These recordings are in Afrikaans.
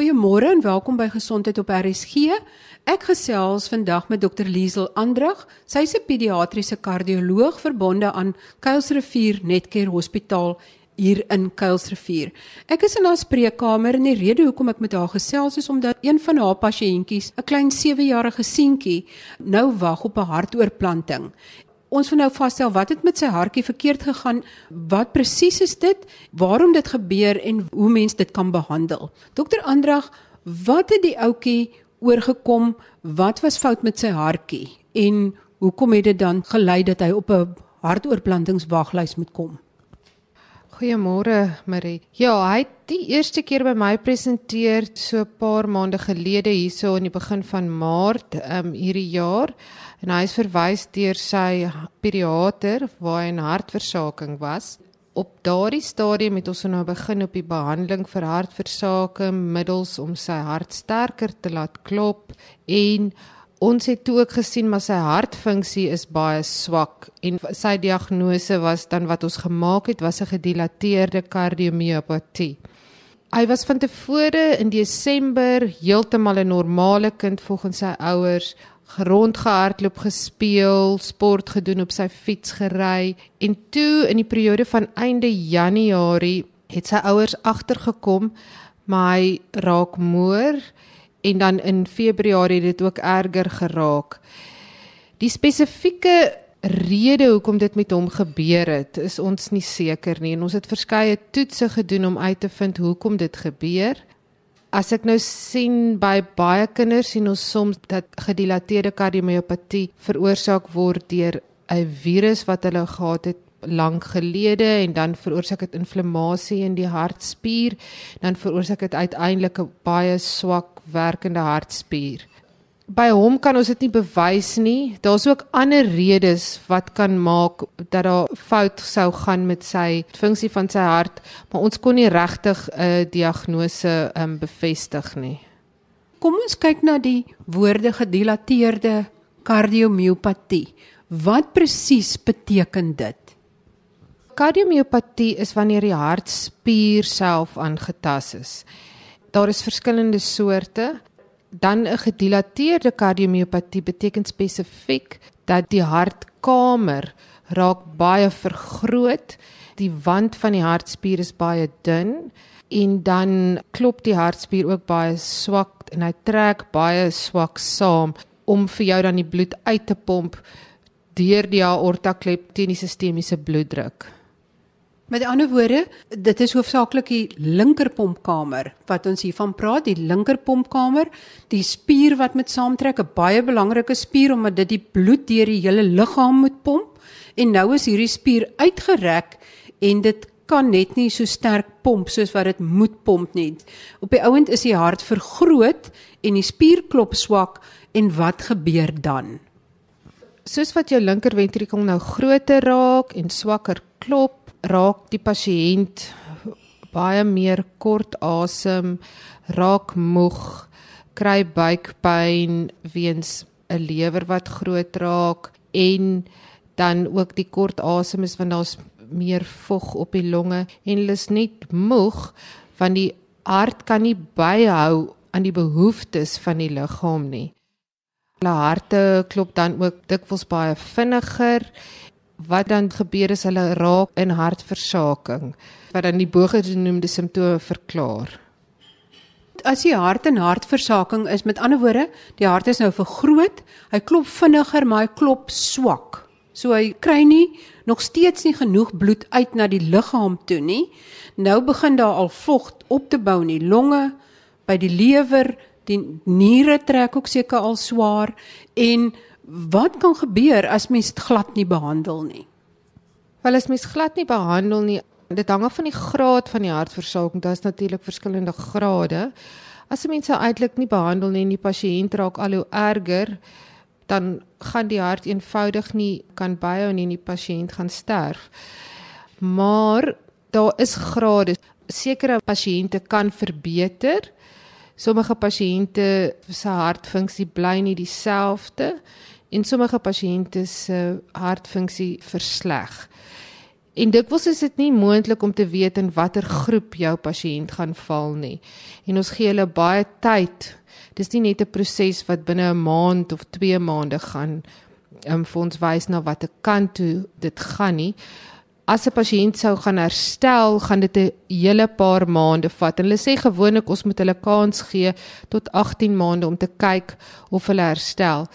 Goeiemôre en welkom by Gesondheid op RSG. Ek gesels vandag met Dr Liesel Andrag. Sy is 'n pediatriese kardioloog verbonde aan Kuilsrivier Netcare Hospitaal hier in Kuilsrivier. Ek is in haar spreekkamer en die rede hoekom ek met haar gesels is omdat een van haar pasiëntjies, 'n klein 7-jarige seentjie, nou wag op 'n hartoortplanting ons wil nou vasstel wat het met sy hartjie verkeerd gegaan, wat presies is dit, waarom dit gebeur en hoe mens dit kan behandel. Dokter Andrag, wat het die ouetjie oorgekom? Wat was fout met sy hartjie en hoekom het dit dan gelei dat hy op 'n hartoortplantingswaglys moet kom? Goeiemôre Marie. Ja, hy het die eerste keer by my presenteer so 'n paar maande gelede hierso in die begin van Maart um hierdie jaar en hy is verwys deur sy pediater waar hy 'n hartversaking was. Op daardie stadium het ons nou begin op die behandeling vir hartversaking middels om sy hart sterker te laat klop en ons het toe ook gesien maar sy hartfunksie is baie swak. En sy diagnose was dan wat ons gemaak het was 'n gedilateerde kardiomiopatie. Hy was van tevore in Desember heeltemal 'n normale kind volgens sy ouers, rondgehardloop gespeel, sport gedoen op sy fiets gery. En toe in die periode van einde Januarie het sy ouers agtergekom maar hy raak moer en dan in Februarie het dit ook erger geraak. Die spesifieke rede hoekom dit met hom gebeur het, is ons nie seker nie en ons het verskeie toetse gedoen om uit te vind hoekom dit gebeur. As ek nou sien by baie kinders sien ons soms dat gedilateerde kardiomiopatie veroorsaak word deur 'n virus wat hulle gehad het lank gelede en dan veroorsaak dit inflammasie in die hartspier, dan veroorsaak dit uiteindelik 'n baie swak werkende hartspier. By hom kan ons dit nie bewys nie. Daar's ook ander redes wat kan maak dat daar fout sou gaan met sy funksie van sy hart, maar ons kon nie regtig 'n diagnose um, bevestig nie. Kom ons kyk na die woorde gedilateerde kardiomiopatie. Wat presies beteken dit? Kardiomiopatie is wanneer die hartspier self aangetast is. Daar is verskillende soorte. Dan 'n gedilateerde kardiomiopatie beteken spesifiek dat die hartkamer raak baie vergroot, die wand van die hartspier is baie dun en dan klop die hartspier ook baie swak en hy trek baie swak saam om vir jou dan die bloed uit te pomp deur die aorta klep teen die sistemiese bloeddruk. Met ander woorde, dit is hoofsaaklik die linkerpompkamer wat ons hiervan praat, die linkerpompkamer, die spier wat met saamtrek, 'n baie belangrike spier omdat dit die bloed deur die hele liggaam moet pomp. En nou is hierdie spier uitgerek en dit kan net nie so sterk pomp soos wat dit moet pomp nie. Op die ouend is die hart vergroot en die spier klop swak en wat gebeur dan? Soos wat jou linkerventrikel nou groter raak en swakker klop, raak die pasiënt baie meer kort asem, raak moeg, kry buikpyn weens 'n lewer wat groot raak en dan ook die kort asem is want daar's meer vog op die longe en hulle is net moeg want die hart kan nie byhou aan die behoeftes van die liggaam nie. Hulle harte klop dan ook dikwels baie vinniger wat dan gebeur is hulle raak in hartversaking wat dan die bogenoemde simptome verklaar. As die hart in hartversaking is, met ander woorde, die hart is nou vergroot, hy klop vinniger, maar hy klop swak. So hy kry nie nog steeds nie genoeg bloed uit na die liggaam toe nie. Nou begin daar al vog op te bou in die longe, by die lewer, die niere trek ook seker al swaar en wat kan gebeur as mens dit glad nie behandel nie? Wel as mens glad nie behandel nie, dit hang af van die graad van die hartversaking. Daar's natuurlik verskillende grade. As 'n mens sou eintlik nie behandel nie en die pasiënt raak al hoe erger, dan gaan die hart eenvoudig nie kan byhou nie en die pasiënt gaan sterf. Maar daar is grade. Sekere pasiënte kan verbeter. Sommige pasiënte se hartfunksie bly nie dieselfde en sommige pasiënte se hartfunksie versleg. En dikwels is dit nie moontlik om te weet in watter groep jou pasiënt gaan val nie. En ons gee hulle baie tyd. Dis nie net 'n proses wat binne 'n maand of 2 maande gaan um, vir ons wys na watter kant toe dit gaan nie. As 'n pasiënt sou gaan herstel, gaan dit 'n hele paar maande vat. En hulle sê gewoonlik ons moet hulle kans gee tot 18 maande om te kyk of hulle herstel.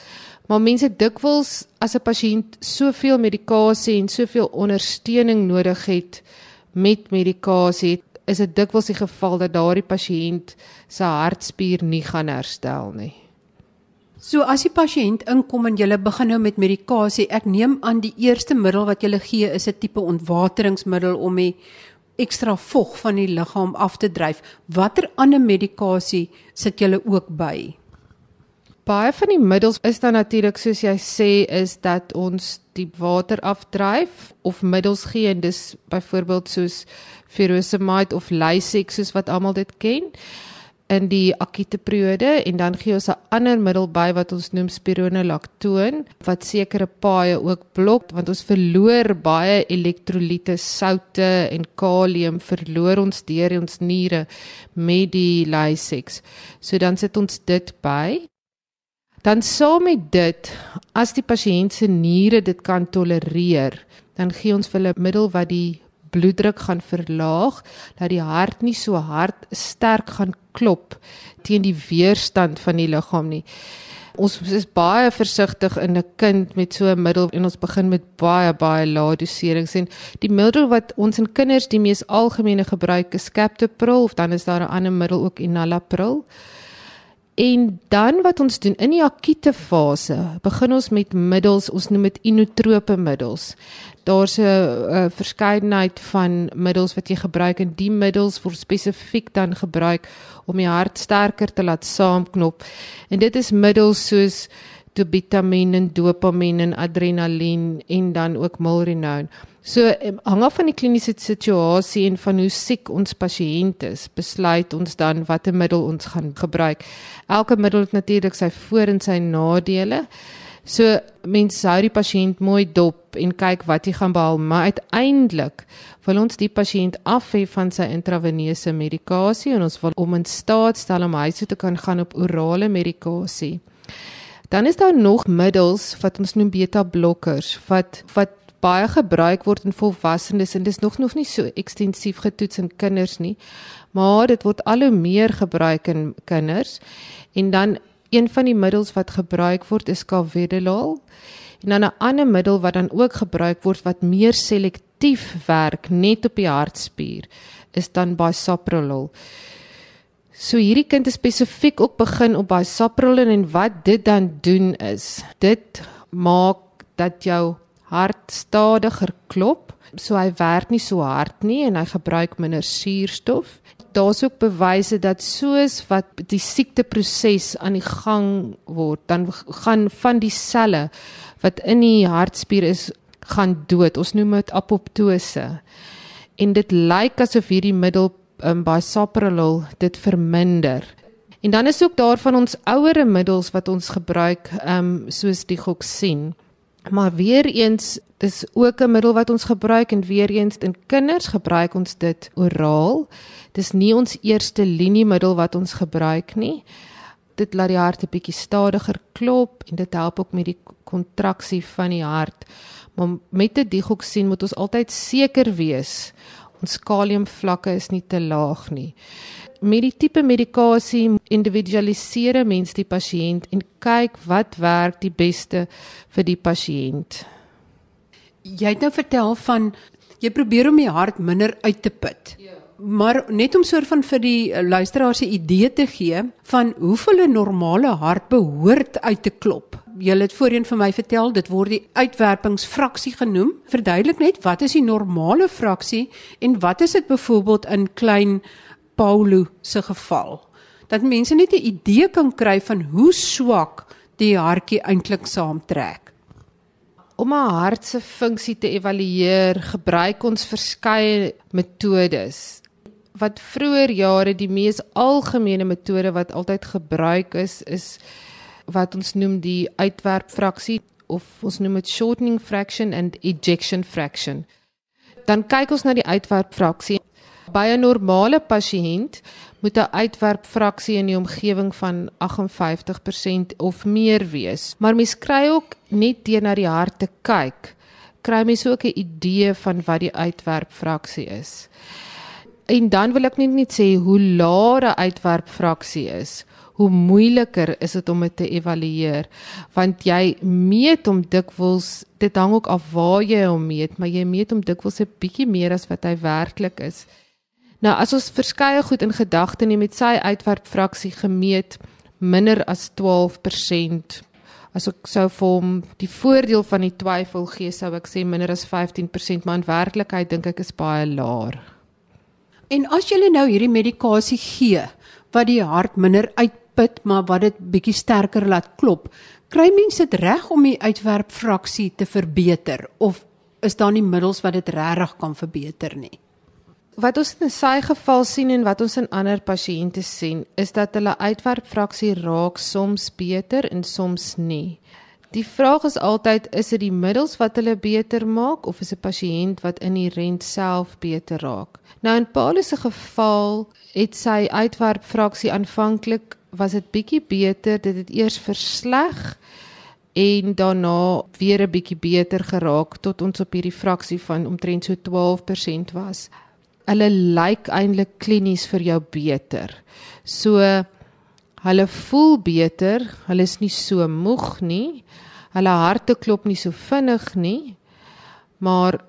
Maar mense dikwels as 'n pasiënt soveel medikasie en soveel ondersteuning nodig het met medikasie, is dit dikwels die geval dat daardie pasiënt se hartspier nie gaan herstel nie. So as die pasiënt inkom en jy begin nou met medikasie, ek neem aan die eerste middel wat jy gee is 'n tipe ontwateringsmiddel om die ekstra vog van die liggaam af te dryf. Watter ander medikasie sit jy ook by? Baie van die middels is dan natuurlik soos jy sê is dat ons die water afdryf of middels gee en dis byvoorbeeld soos furosemide of Lasix soos wat almal dit ken in die akute periode en dan gee ons 'n ander middel by wat ons noem spironolactoon wat sekere paaie ook blok want ons verloor baie elektrolyte, soutte en kalium verloor ons deur ons niere met die Lasix. So dan sit ons dit by Dan saam met dit, as die pasiënt se niere dit kan tolereer, dan gee ons vir hulle middel wat die bloeddruk gaan verlaag, dat die hart nie so hard sterk gaan klop teen die weerstand van die liggaam nie. Ons is baie versigtig in 'n kind met so 'n middel en ons begin met baie baie lae doserings en die middel wat ons in kinders die mees algemene gebruik is Captopril of dan is daar 'n ander middel ook Enalapril. En dan wat ons doen in die akute fase, begin ons met middels, ons noem dit inotrope middels. Daar's 'n verskeidenheid van middels wat jy gebruik en die middels word spesifiek dan gebruik om die hart sterker te laat saamknop. En dit is middels soos dobutamine, dopamine, adrenalien en dan ook milrinone. So hang af van die kliniese situasie en van hoe siek ons pasiënt is, besluit ons dan watter middel ons gaan gebruik. Elke middel het natuurlik sy voor en sy nadele. So mense hou die pasiënt mooi dop en kyk wat hy gaan behaal, maar uiteindelik wil ons die pasiënt af hê van sy intraveneuse medikasie en ons wil om in staat stel om hy so te kan gaan op orale medikasie. Dan is daar nog middels wat ons noem beta blokkers wat wat baie gebruik word in volwassenes en dis nog nog nie so ekstensief getoets in kinders nie. Maar dit word al hoe meer gebruik in kinders. En dan een van die middels wat gebruik word is Calvedolol. En dan 'n ander middel wat dan ook gebruik word wat meer selektief werk net op die hartspier is dan Bisoprolol. So hierdie kind is spesifiek ook begin op Bisoprolol en wat dit dan doen is, dit maak dat jou hart stadiger klop, so hy werk nie so hard nie en hy gebruik minder suurstof. Daar's ook bewyse dat soos wat die siekteproses aan die gang word, dan gaan van die selle wat in die hartspier is gaan dood. Ons noem dit apoptose. En dit lyk asof hierdie middel um, by Saprolol dit verminder. En dan is ook daar van ons ouere middels wat ons gebruik, ehm um, soos die Goxin. Maar weer eens, dis ook 'n middel wat ons gebruik en weer eens in kinders gebruik ons dit oraal. Dis nie ons eerste liniemiddel wat ons gebruik nie. Dit laat die hart 'n bietjie stadiger klop en dit help ook met die kontraksie van die hart. Maar met 'n digoxin moet ons altyd seker wees ons kaliumvlakke is nie te laag nie met die tipe medikasie individualiseer mens die pasiënt en kyk wat werk die beste vir die pasiënt. Jy het nou vertel van jy probeer om die hart minder uit te put. Ja. Maar net om soort van vir die luisteraars 'n idee te gee van hoeveel 'n normale hart behoort uit te klop. Jy het voorheen vir my vertel dit word die uitwerpingsfraksie genoem. Verduidelik net wat is die normale fraksie en wat is dit byvoorbeeld in klein Paulo se geval dat mense net 'n idee kan kry van hoe swak die hartjie eintlik saamtrek. Om 'n hart se funksie te evalueer, gebruik ons verskeie metodes. Wat vroeër jare die mees algemene metode wat altyd gebruik is, is wat ons noem die uitwerpfraksie of ons noem dit shortening fraction and ejection fraction dan kyk ons na die uitwerpfraksie. By 'n normale pasiënt moet 'n uitwerpfraksie in die omgewing van 58% of meer wees. Maar mens kry ook net deur na die hart te kyk, kry mens ook 'n idee van wat die uitwerpfraksie is. En dan wil ek net net sê hoe laer 'n uitwerpfraksie is, hoe moeiliker is dit om dit te evalueer want jy meet hom dikwels dit hang ook af waar jy hom meet maar jy meet hom dikwels 'n bietjie meer as wat hy werklik is. Nou as ons verskeie goed in gedagte neem met sy uitwerpfraksie gemeet minder as 12% as ek sou vir hom die voordeel van die twyfel gee sou ek sê minder as 15% maar in werklikheid dink ek is baie laer. En as jy nou hierdie medikasie gee wat die hart minder uitput maar wat dit bietjie sterker laat klop, kry mense dit reg om die uitwerpfraksie te verbeter of is daar nie middels wat dit regtig kan verbeter nie? Wat ons in sy geval sien en wat ons in ander pasiënte sien, is dat hulle uitwerpfraksie raak soms beter en soms nie. Die vraag is altyd is dit die middels wat hulle beter maak of is 'n pasiënt wat inherënt self beter raak. Nou in Paulus se geval het sy uitwerpfraksie aanvanklik was dit bietjie beter, dit het eers versleg en daarna weer 'n bietjie beter geraak tot ons op hierdie fraksie van omtrent so 12% was. Hulle lyk eintlik klinies vir jou beter. So hulle voel beter, hulle is nie so moeg nie hulle harte klop nie so vinnig nie. Maar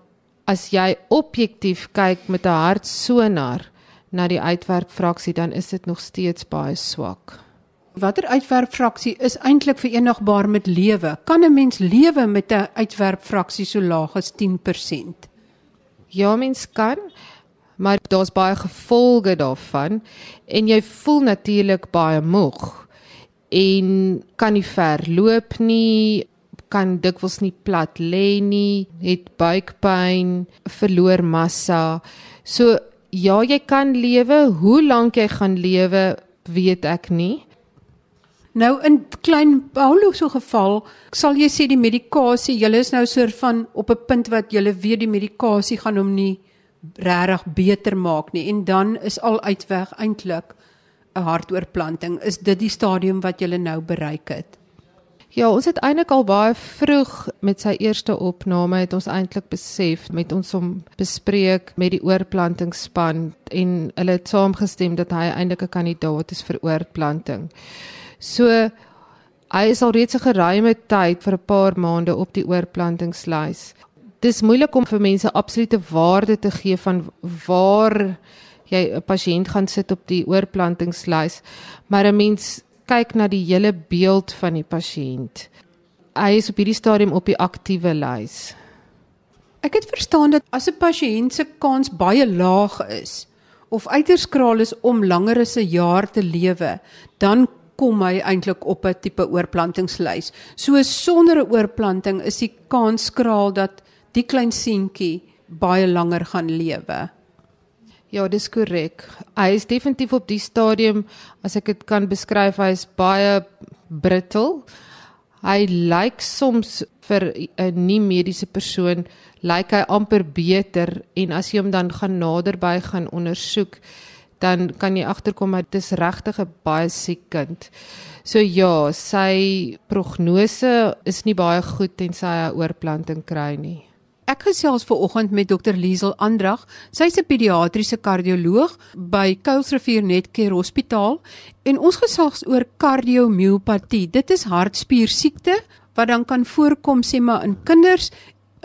as jy objektief kyk met 'n hartsonar na die uitwerpfraksie dan is dit nog steeds baie swak. Watter uitwerpfraksie is eintlik verenigbaar met lewe? Kan 'n mens lewe met 'n uitwerpfraksie so laag as 10%? Ja, mens kan, maar daar's baie gevolge daarvan en jy voel natuurlik baie moeg en kan nie ver loop nie, kan dikwels nie plat lê nie, het buikpyn, verloor massa. So ja, jy kan lewe, hoe lank jy gaan lewe, weet ek nie. Nou in klein Paulo se geval, sal jy sê die medikasie, jy is nou soort van op 'n punt wat jy weet die medikasie gaan hom nie regtig beter maak nie en dan is al uitweg eintlik 'n hartoortplanting. Is dit die stadium wat jy nou bereik het? Ja, ons het eintlik al baie vroeg met sy eerste opname het ons eintlik besef met ons om bespreek met die oorplantingsspan en hulle het saamgestem dat hy eintlik 'n kandidaat is vir oorplanting. So hy is al reeds 'n geruime tyd vir 'n paar maande op die oorplantingslys. Dis moeilik om vir mense absolute waarde te gee van waar jy 'n pasiënt gaan sit op die oorplantingslys, maar 'n mens kyk na die hele beeld van die pasiënt. Hy is op hierdie stadium op die aktiewe lys. Ek het verstaan dat as 'n pasiënt se kans baie laag is of uiters skraal is om langer as 'n jaar te lewe, dan kom hy eintlik op 'n tipe oorplantingslys. So sonder 'n oorplanting is die kans skraal dat die klein seentjie baie langer gaan lewe. Ja, dis korrek. Hy is definitief op die stadium as ek dit kan beskryf, hy is baie brittel. Hy lyk soms vir 'n nie mediese persoon lyk hy amper beter en as jy hom dan gaan naderby gaan ondersoek, dan kan jy agterkom dat dit regtig 'n baie siek kind. So ja, sy prognose is nie baie goed tensy hy 'n oorplanting kry nie. Ek gesels ver oggend met Dr Liesel Andrag. Sy's 'n pediatriese kardioloog by Kuilsrivier Netcare Hospitaal en ons gesels oor kardiomiopatie. Dit is hartspiersiekte wat dan kan voorkom sê maar in kinders.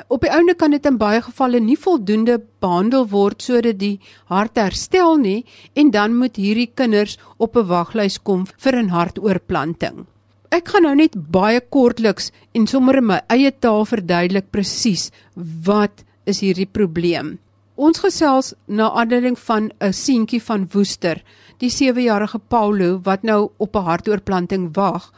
Op die ouene kan dit in baie gevalle nie voldoende behandel word sodat die hart herstel nie en dan moet hierdie kinders op 'n waglys kom vir 'n hartoortplanting. Ek gaan nou net baie kortliks en sommer in my eie taal verduidelik presies wat is hierdie probleem. Ons gesels na aanleiding van 'n seentjie van Woester, die 7-jarige Paulo wat nou op 'n hartoortplanting wag,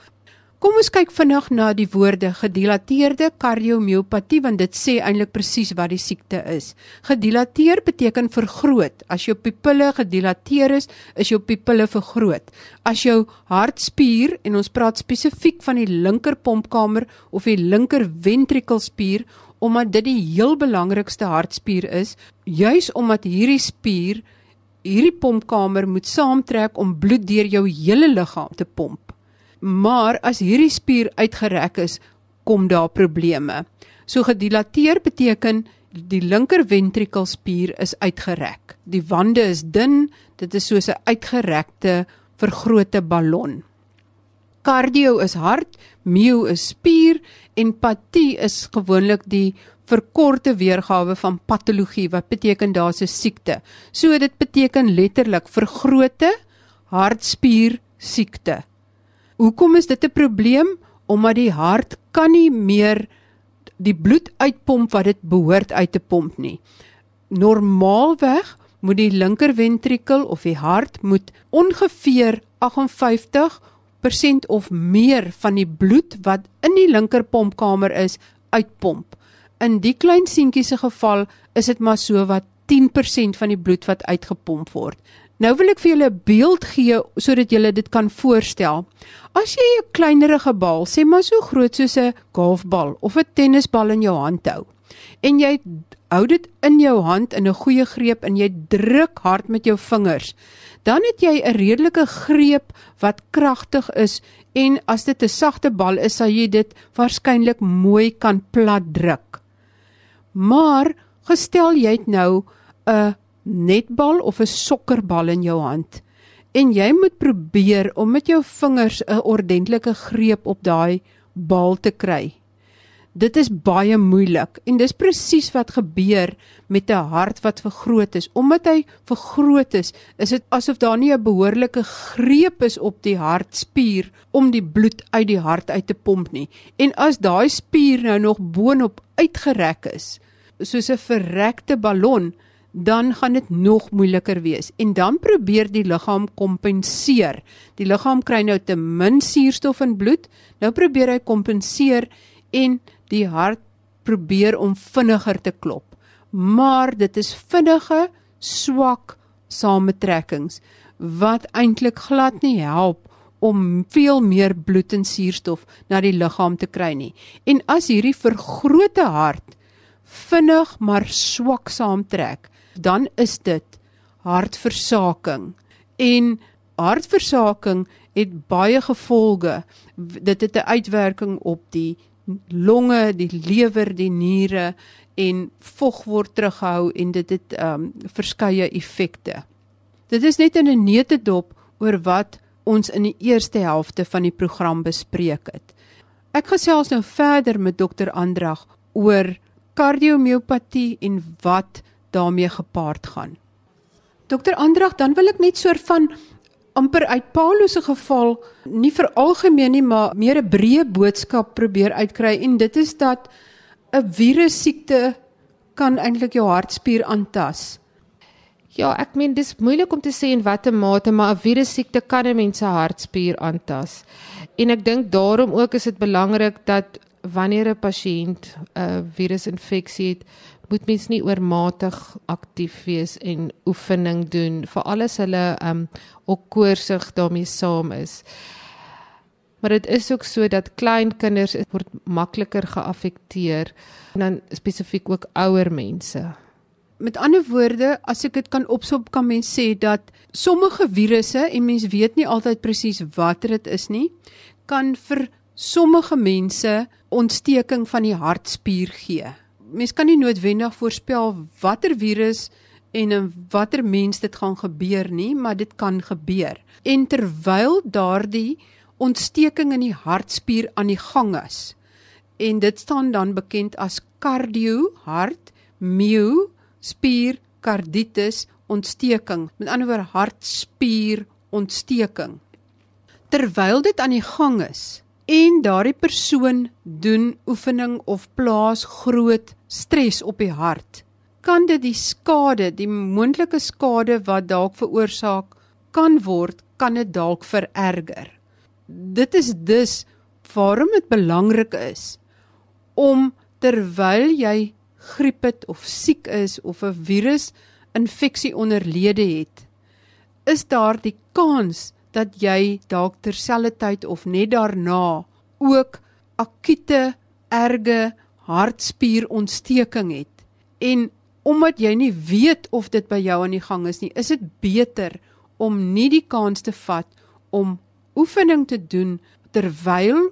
Kom ons kyk vinnig na die woorde gedilateerde kardiomiopatie want dit sê eintlik presies wat die siekte is. Gedilateer beteken vergroot. As jou pupille gedilateer is, is jou pupille vergroot. As jou hartspier en ons praat spesifiek van die linker pompkamer of die linker ventrikelspier omdat dit die heel belangrikste hartspier is, juis omdat hierdie spier hierdie pompkamer moet saamtrek om bloed deur jou hele liggaam te pomp. Maar as hierdie spier uitgerek is, kom daar probleme. So gedilateer beteken die linker ventrikelspier is uitgerek. Die wande is dun, dit is soos 'n uitgerekte vergrote ballon. Cardio is hart, myo is spier en patie is gewoonlik die verkorte weergawe van patologie wat beteken daar's 'n siekte. So dit beteken letterlik vergrote hartspier siekte. Hoekom is dit 'n probleem? Omdat die hart kan nie meer die bloed uitpomp wat dit behoort uit te pomp nie. Normaalweg moet die linker ventrikel of die hart moet ongeveer 50% of meer van die bloed wat in die linker pompkamer is uitpomp. In die klein seentjie se geval is dit maar so wat 10% van die bloed wat uitgepomp word. Nou wil ek vir julle 'n beeld gee sodat julle dit kan voorstel. As jy 'n kleinerige bal, sê maar so groot soos 'n golfbal of 'n tennisbal in jou hand hou en jy hou dit in jou hand in 'n goeie greep en jy druk hard met jou vingers, dan het jy 'n redelike greep wat kragtig is en as dit 'n sagte bal is, sal jy dit waarskynlik mooi kan plat druk. Maar gestel jy het nou 'n netbal of 'n sokkerbal in jou hand en jy moet probeer om met jou vingers 'n ordentlike greep op daai bal te kry. Dit is baie moeilik en dis presies wat gebeur met 'n hart wat vergroot is. Omdat hy vergroot is, is dit asof daar nie 'n behoorlike greep is op die hartspier om die bloed uit die hart uit te pomp nie. En as daai spier nou nog boonop uitgerek is, soos 'n verrekte ballon, dan gaan dit nog moeiliker wees. En dan probeer die liggaam kompenseer. Die liggaam kry nou te min suurstof in bloed. Nou probeer hy kompenseer en die hart probeer om vinniger te klop. Maar dit is vinnige, swak sametrekkings wat eintlik glad nie help om veel meer bloed en suurstof na die liggaam te kry nie. En as hierdie vergrote hart vinnig maar swak saamtrek, dan is dit hartversaking. En hartversaking het baie gevolge. Dit het 'n uitwerking op die longe, die lewer, die niere en vog word teruggehou en dit het um verskeie effekte. Dit is net in 'n neutedop oor wat ons in die eerste helfte van die program bespreek het. Ek gesels nou verder met dokter Andrag oor kardiomiopatie en wat daarmee gepaard gaan. Dokter Andrag, dan wil ek net soort van amper uit Paulus se geval nie vir algemeen nie maar meer 'n breë boodskap probeer uitkry en dit is dat 'n virus siekte kan eintlik jou hartspier aantas. Ja, ek meen dis moeilik om te sê in watter mate maar 'n virus siekte kan 'n mens se hartspier aantas. En ek dink daarom ook is dit belangrik dat wanneer 'n pasiënt 'n virusinfeksie het, moet mens nie oormatig aktief wees en oefening doen vir alles hulle um ook koorsig daarmee saam is. Maar dit is ook so dat klein kinders word makliker geaffekteer en dan spesifiek ook ouer mense. Met ander woorde, as ek dit kan opsop kan mens sê dat sommige virusse en mens weet nie altyd presies watter dit is nie, kan vir sommige mense ontsteking van die hartspier gee mens kan nie noodwendig voorspel watter virus en in watter mens dit gaan gebeur nie, maar dit kan gebeur. En terwyl daardie ontsteking in die hartspier aan die gang is en dit staan dan bekend as cardio hart myo spier karditis ontsteking met ander woorde hartspier ontsteking terwyl dit aan die gang is en daardie persoon doen oefening of plaas groot stres op die hart, kan dit die skade, die moontlike skade wat dalk veroorsaak kan word, kan dit dalk vererger. Dit is dus waarom dit belangrik is om terwyl jy griep het of siek is of 'n virus infeksie onderlede het, is daar die kans dat jy dalk terselfdertyd of net daarna ook akute erge hartspierontsteking het en omdat jy nie weet of dit by jou aan die gang is nie, is dit beter om nie die kans te vat om oefening te doen terwyl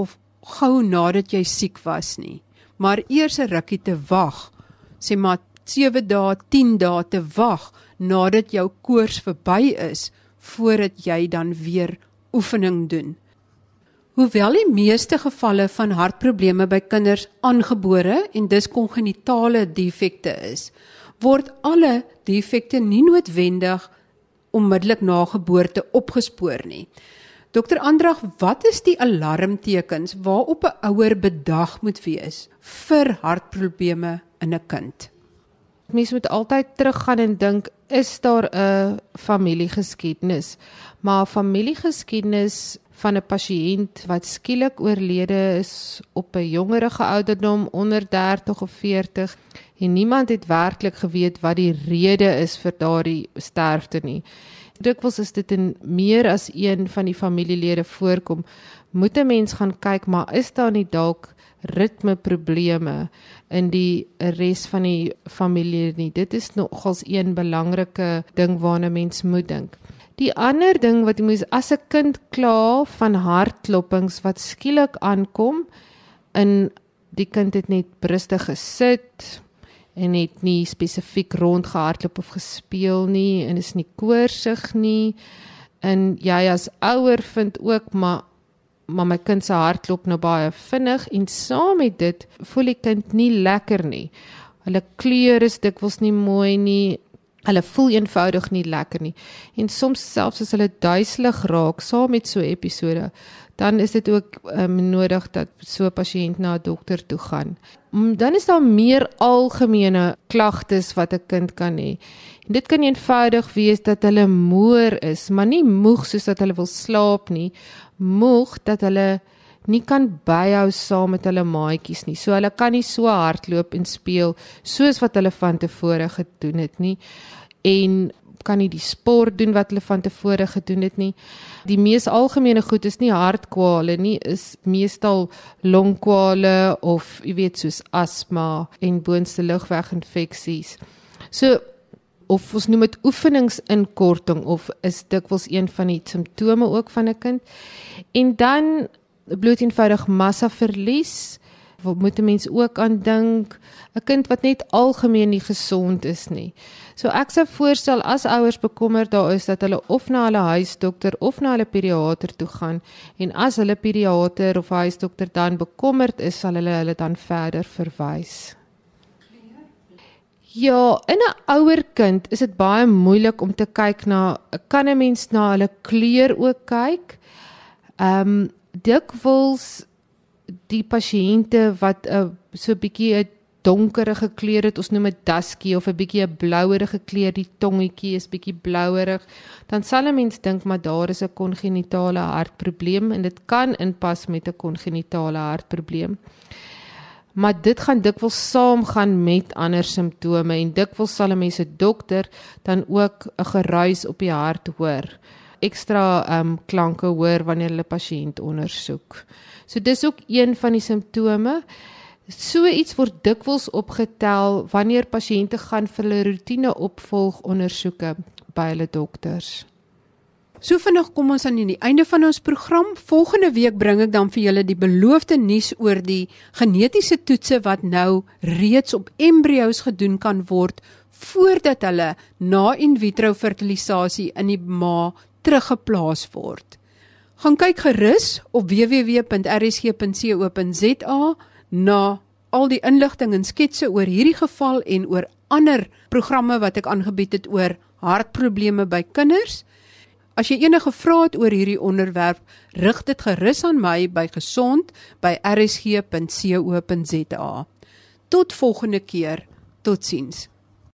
of gou nadat jy siek was nie, maar eers 'n rukkie te wag. Sê maar 7 dae, 10 dae te wag nadat jou koors verby is voordat jy dan weer oefening doen. Hoewel die meeste gevalle van hartprobleme by kinders aangebore en dis kongenitale defekte is, word alle defekte nie noodwendig onmiddellik na geboorte opgespoor nie. Dokter Andrag, wat is die alarmtekens waarop 'n ouer bedag moet wees vir hartprobleme in 'n kind? Mens moet altyd teruggaan en dink, is daar 'n familiegeskiedenis? Maar familiegeskiedenis van 'n pasiënt wat skielik oorlede is op 'n jongerige ouderdom onder 30 of 40 en niemand het werklik geweet wat die rede is vir daardie sterfte nie. Dikwels is dit in meer as een van die familielede voorkom. Moet 'n mens gaan kyk, maar is daar nie dalk ritmeprobleme in die res van die familie nie? Dit is nogals een belangrike ding waarna mens moet dink. Die ander ding wat jy moet as 'n kind kla van hartklopings wat skielik aankom in die kind het net rustig gesit en het nie spesifiek rondgehardloop of gespeel nie en is nie koorsig nie en jy as ouer vind ook maar maar my kind se hart klop nou baie vinnig en saam met dit voel die kind nie lekker nie. Hulle kleur is dikwels nie mooi nie Hulle voel eenvoudig nie lekker nie. En soms selfs as hulle duiselig raak saam met so 'n episode, dan is dit ook um, nodig dat so 'n pasiënt na 'n dokter toe gaan. Um, dan is daar meer algemene klagtes wat 'n kind kan hê. En dit kan eenvoudig wees dat hulle moer is, maar nie moeg soos dat hulle wil slaap nie, moeg dat hulle nie kan byhou saam met hulle maatjies nie. So hulle kan nie so hardloop en speel soos wat hulle van tevore gedoen het nie en kan nie die sport doen wat hulle van tevore gedoen het nie. Die mees algemene goed is nie hartkwale nie, is meestal longkwale of jy weet soos asma en boonste lugweginfeksies. So of ons noem dit oefeningsinkorting of is dikwels een van die simptome ook van 'n kind. En dan bloed eenvoudig massa verlies wat moet 'n mens ook aan dink 'n kind wat net algemeen nie gesond is nie. So ek sou voorstel as ouers bekommerd daar is dat hulle of na hulle huisdokter of na hulle pediater toe gaan en as hulle pediater of huisdokter dan bekommerd is sal hulle hulle dan verder verwys. Ja, in 'n ouer kind is dit baie moeilik om te kyk na kan 'n mens na hulle kleur ook kyk. Ehm um, dikwels die pasiënte wat 'n uh, so 'n bietjie 'n donkerige kleur het, ons noem dit dusky of 'n bietjie 'n blouerige kleur, die tongetjie is bietjie blouerig, dan sal 'n mens dink maar daar is 'n kongenitale hartprobleem en dit kan inpas met 'n kongenitale hartprobleem. Maar dit gaan dikwels saamgaan met ander simptome en dikwels sal 'n mens 'n dokter dan ook 'n geruis op die hart hoor ekstra ehm um, klanke hoor wanneer hulle pasiënt ondersoek. So dis ook een van die simptome. So iets word dikwels opgetel wanneer pasiënte gaan vir hulle roetine opvolg ondersoeke by hulle dokters. So vinnig kom ons aan die einde van ons program. Volgende week bring ek dan vir julle die beloofde nuus oor die genetiese toetse wat nou reeds op embrio's gedoen kan word voordat hulle na in vitro fertilisasie in die ma teruggeplaas word. Gaan kyk gerus op www.rsg.co.za na al die inligting en sketse oor hierdie geval en oor ander programme wat ek aangebied het oor hartprobleme by kinders. As jy enige vrae het oor hierdie onderwerp, rig dit gerus aan my by gesond@rsg.co.za. Tot volgende keer. Totsiens.